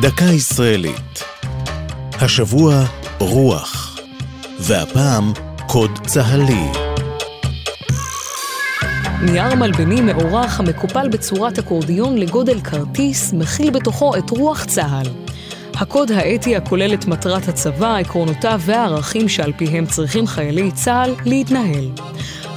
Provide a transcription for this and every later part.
דקה ישראלית. השבוע רוח, והפעם קוד צהלי. נייר מלבני מאורך המקופל בצורת אקורדיון לגודל כרטיס, מכיל בתוכו את רוח צה"ל. הקוד האתי הכולל את מטרת הצבא, עקרונותיו והערכים שעל פיהם צריכים חיילי צה"ל להתנהל.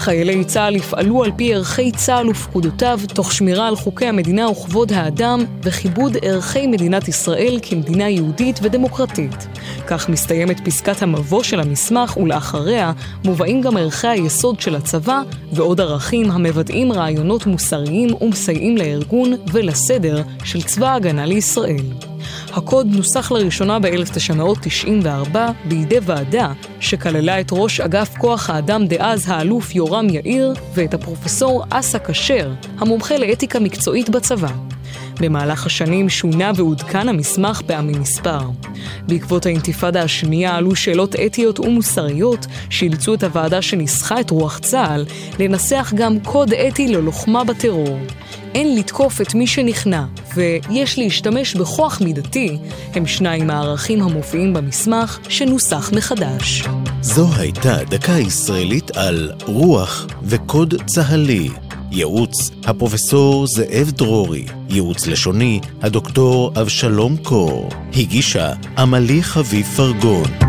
חיילי צה"ל יפעלו על פי ערכי צה"ל ופקודותיו, תוך שמירה על חוקי המדינה וכבוד האדם, וכיבוד ערכי מדינת ישראל כמדינה יהודית ודמוקרטית. כך מסתיימת פסקת המבוא של המסמך, ולאחריה מובאים גם ערכי היסוד של הצבא, ועוד ערכים המבטאים רעיונות מוסריים ומסייעים לארגון ולסדר של צבא ההגנה לישראל. הקוד נוסח לראשונה ב-1994 בידי ועדה שכללה את ראש אגף כוח האדם דאז האלוף יורם יאיר ואת הפרופסור אסא כשר, המומחה לאתיקה מקצועית בצבא. במהלך השנים שונה ועודכן המסמך פעמים מספר. בעקבות האינתיפאדה השנייה עלו שאלות אתיות ומוסריות שאילצו את הוועדה שניסחה את רוח צה"ל לנסח גם קוד אתי ללוחמה בטרור. אין לתקוף את מי שנכנע, ויש להשתמש בכוח מידתי, הם שניים הערכים המופיעים במסמך שנוסח מחדש. זו הייתה דקה ישראלית על רוח וקוד צהלי. ייעוץ הפרופסור זאב דרורי, ייעוץ לשוני הדוקטור אבשלום קור, הגישה עמלי חביב פרגון.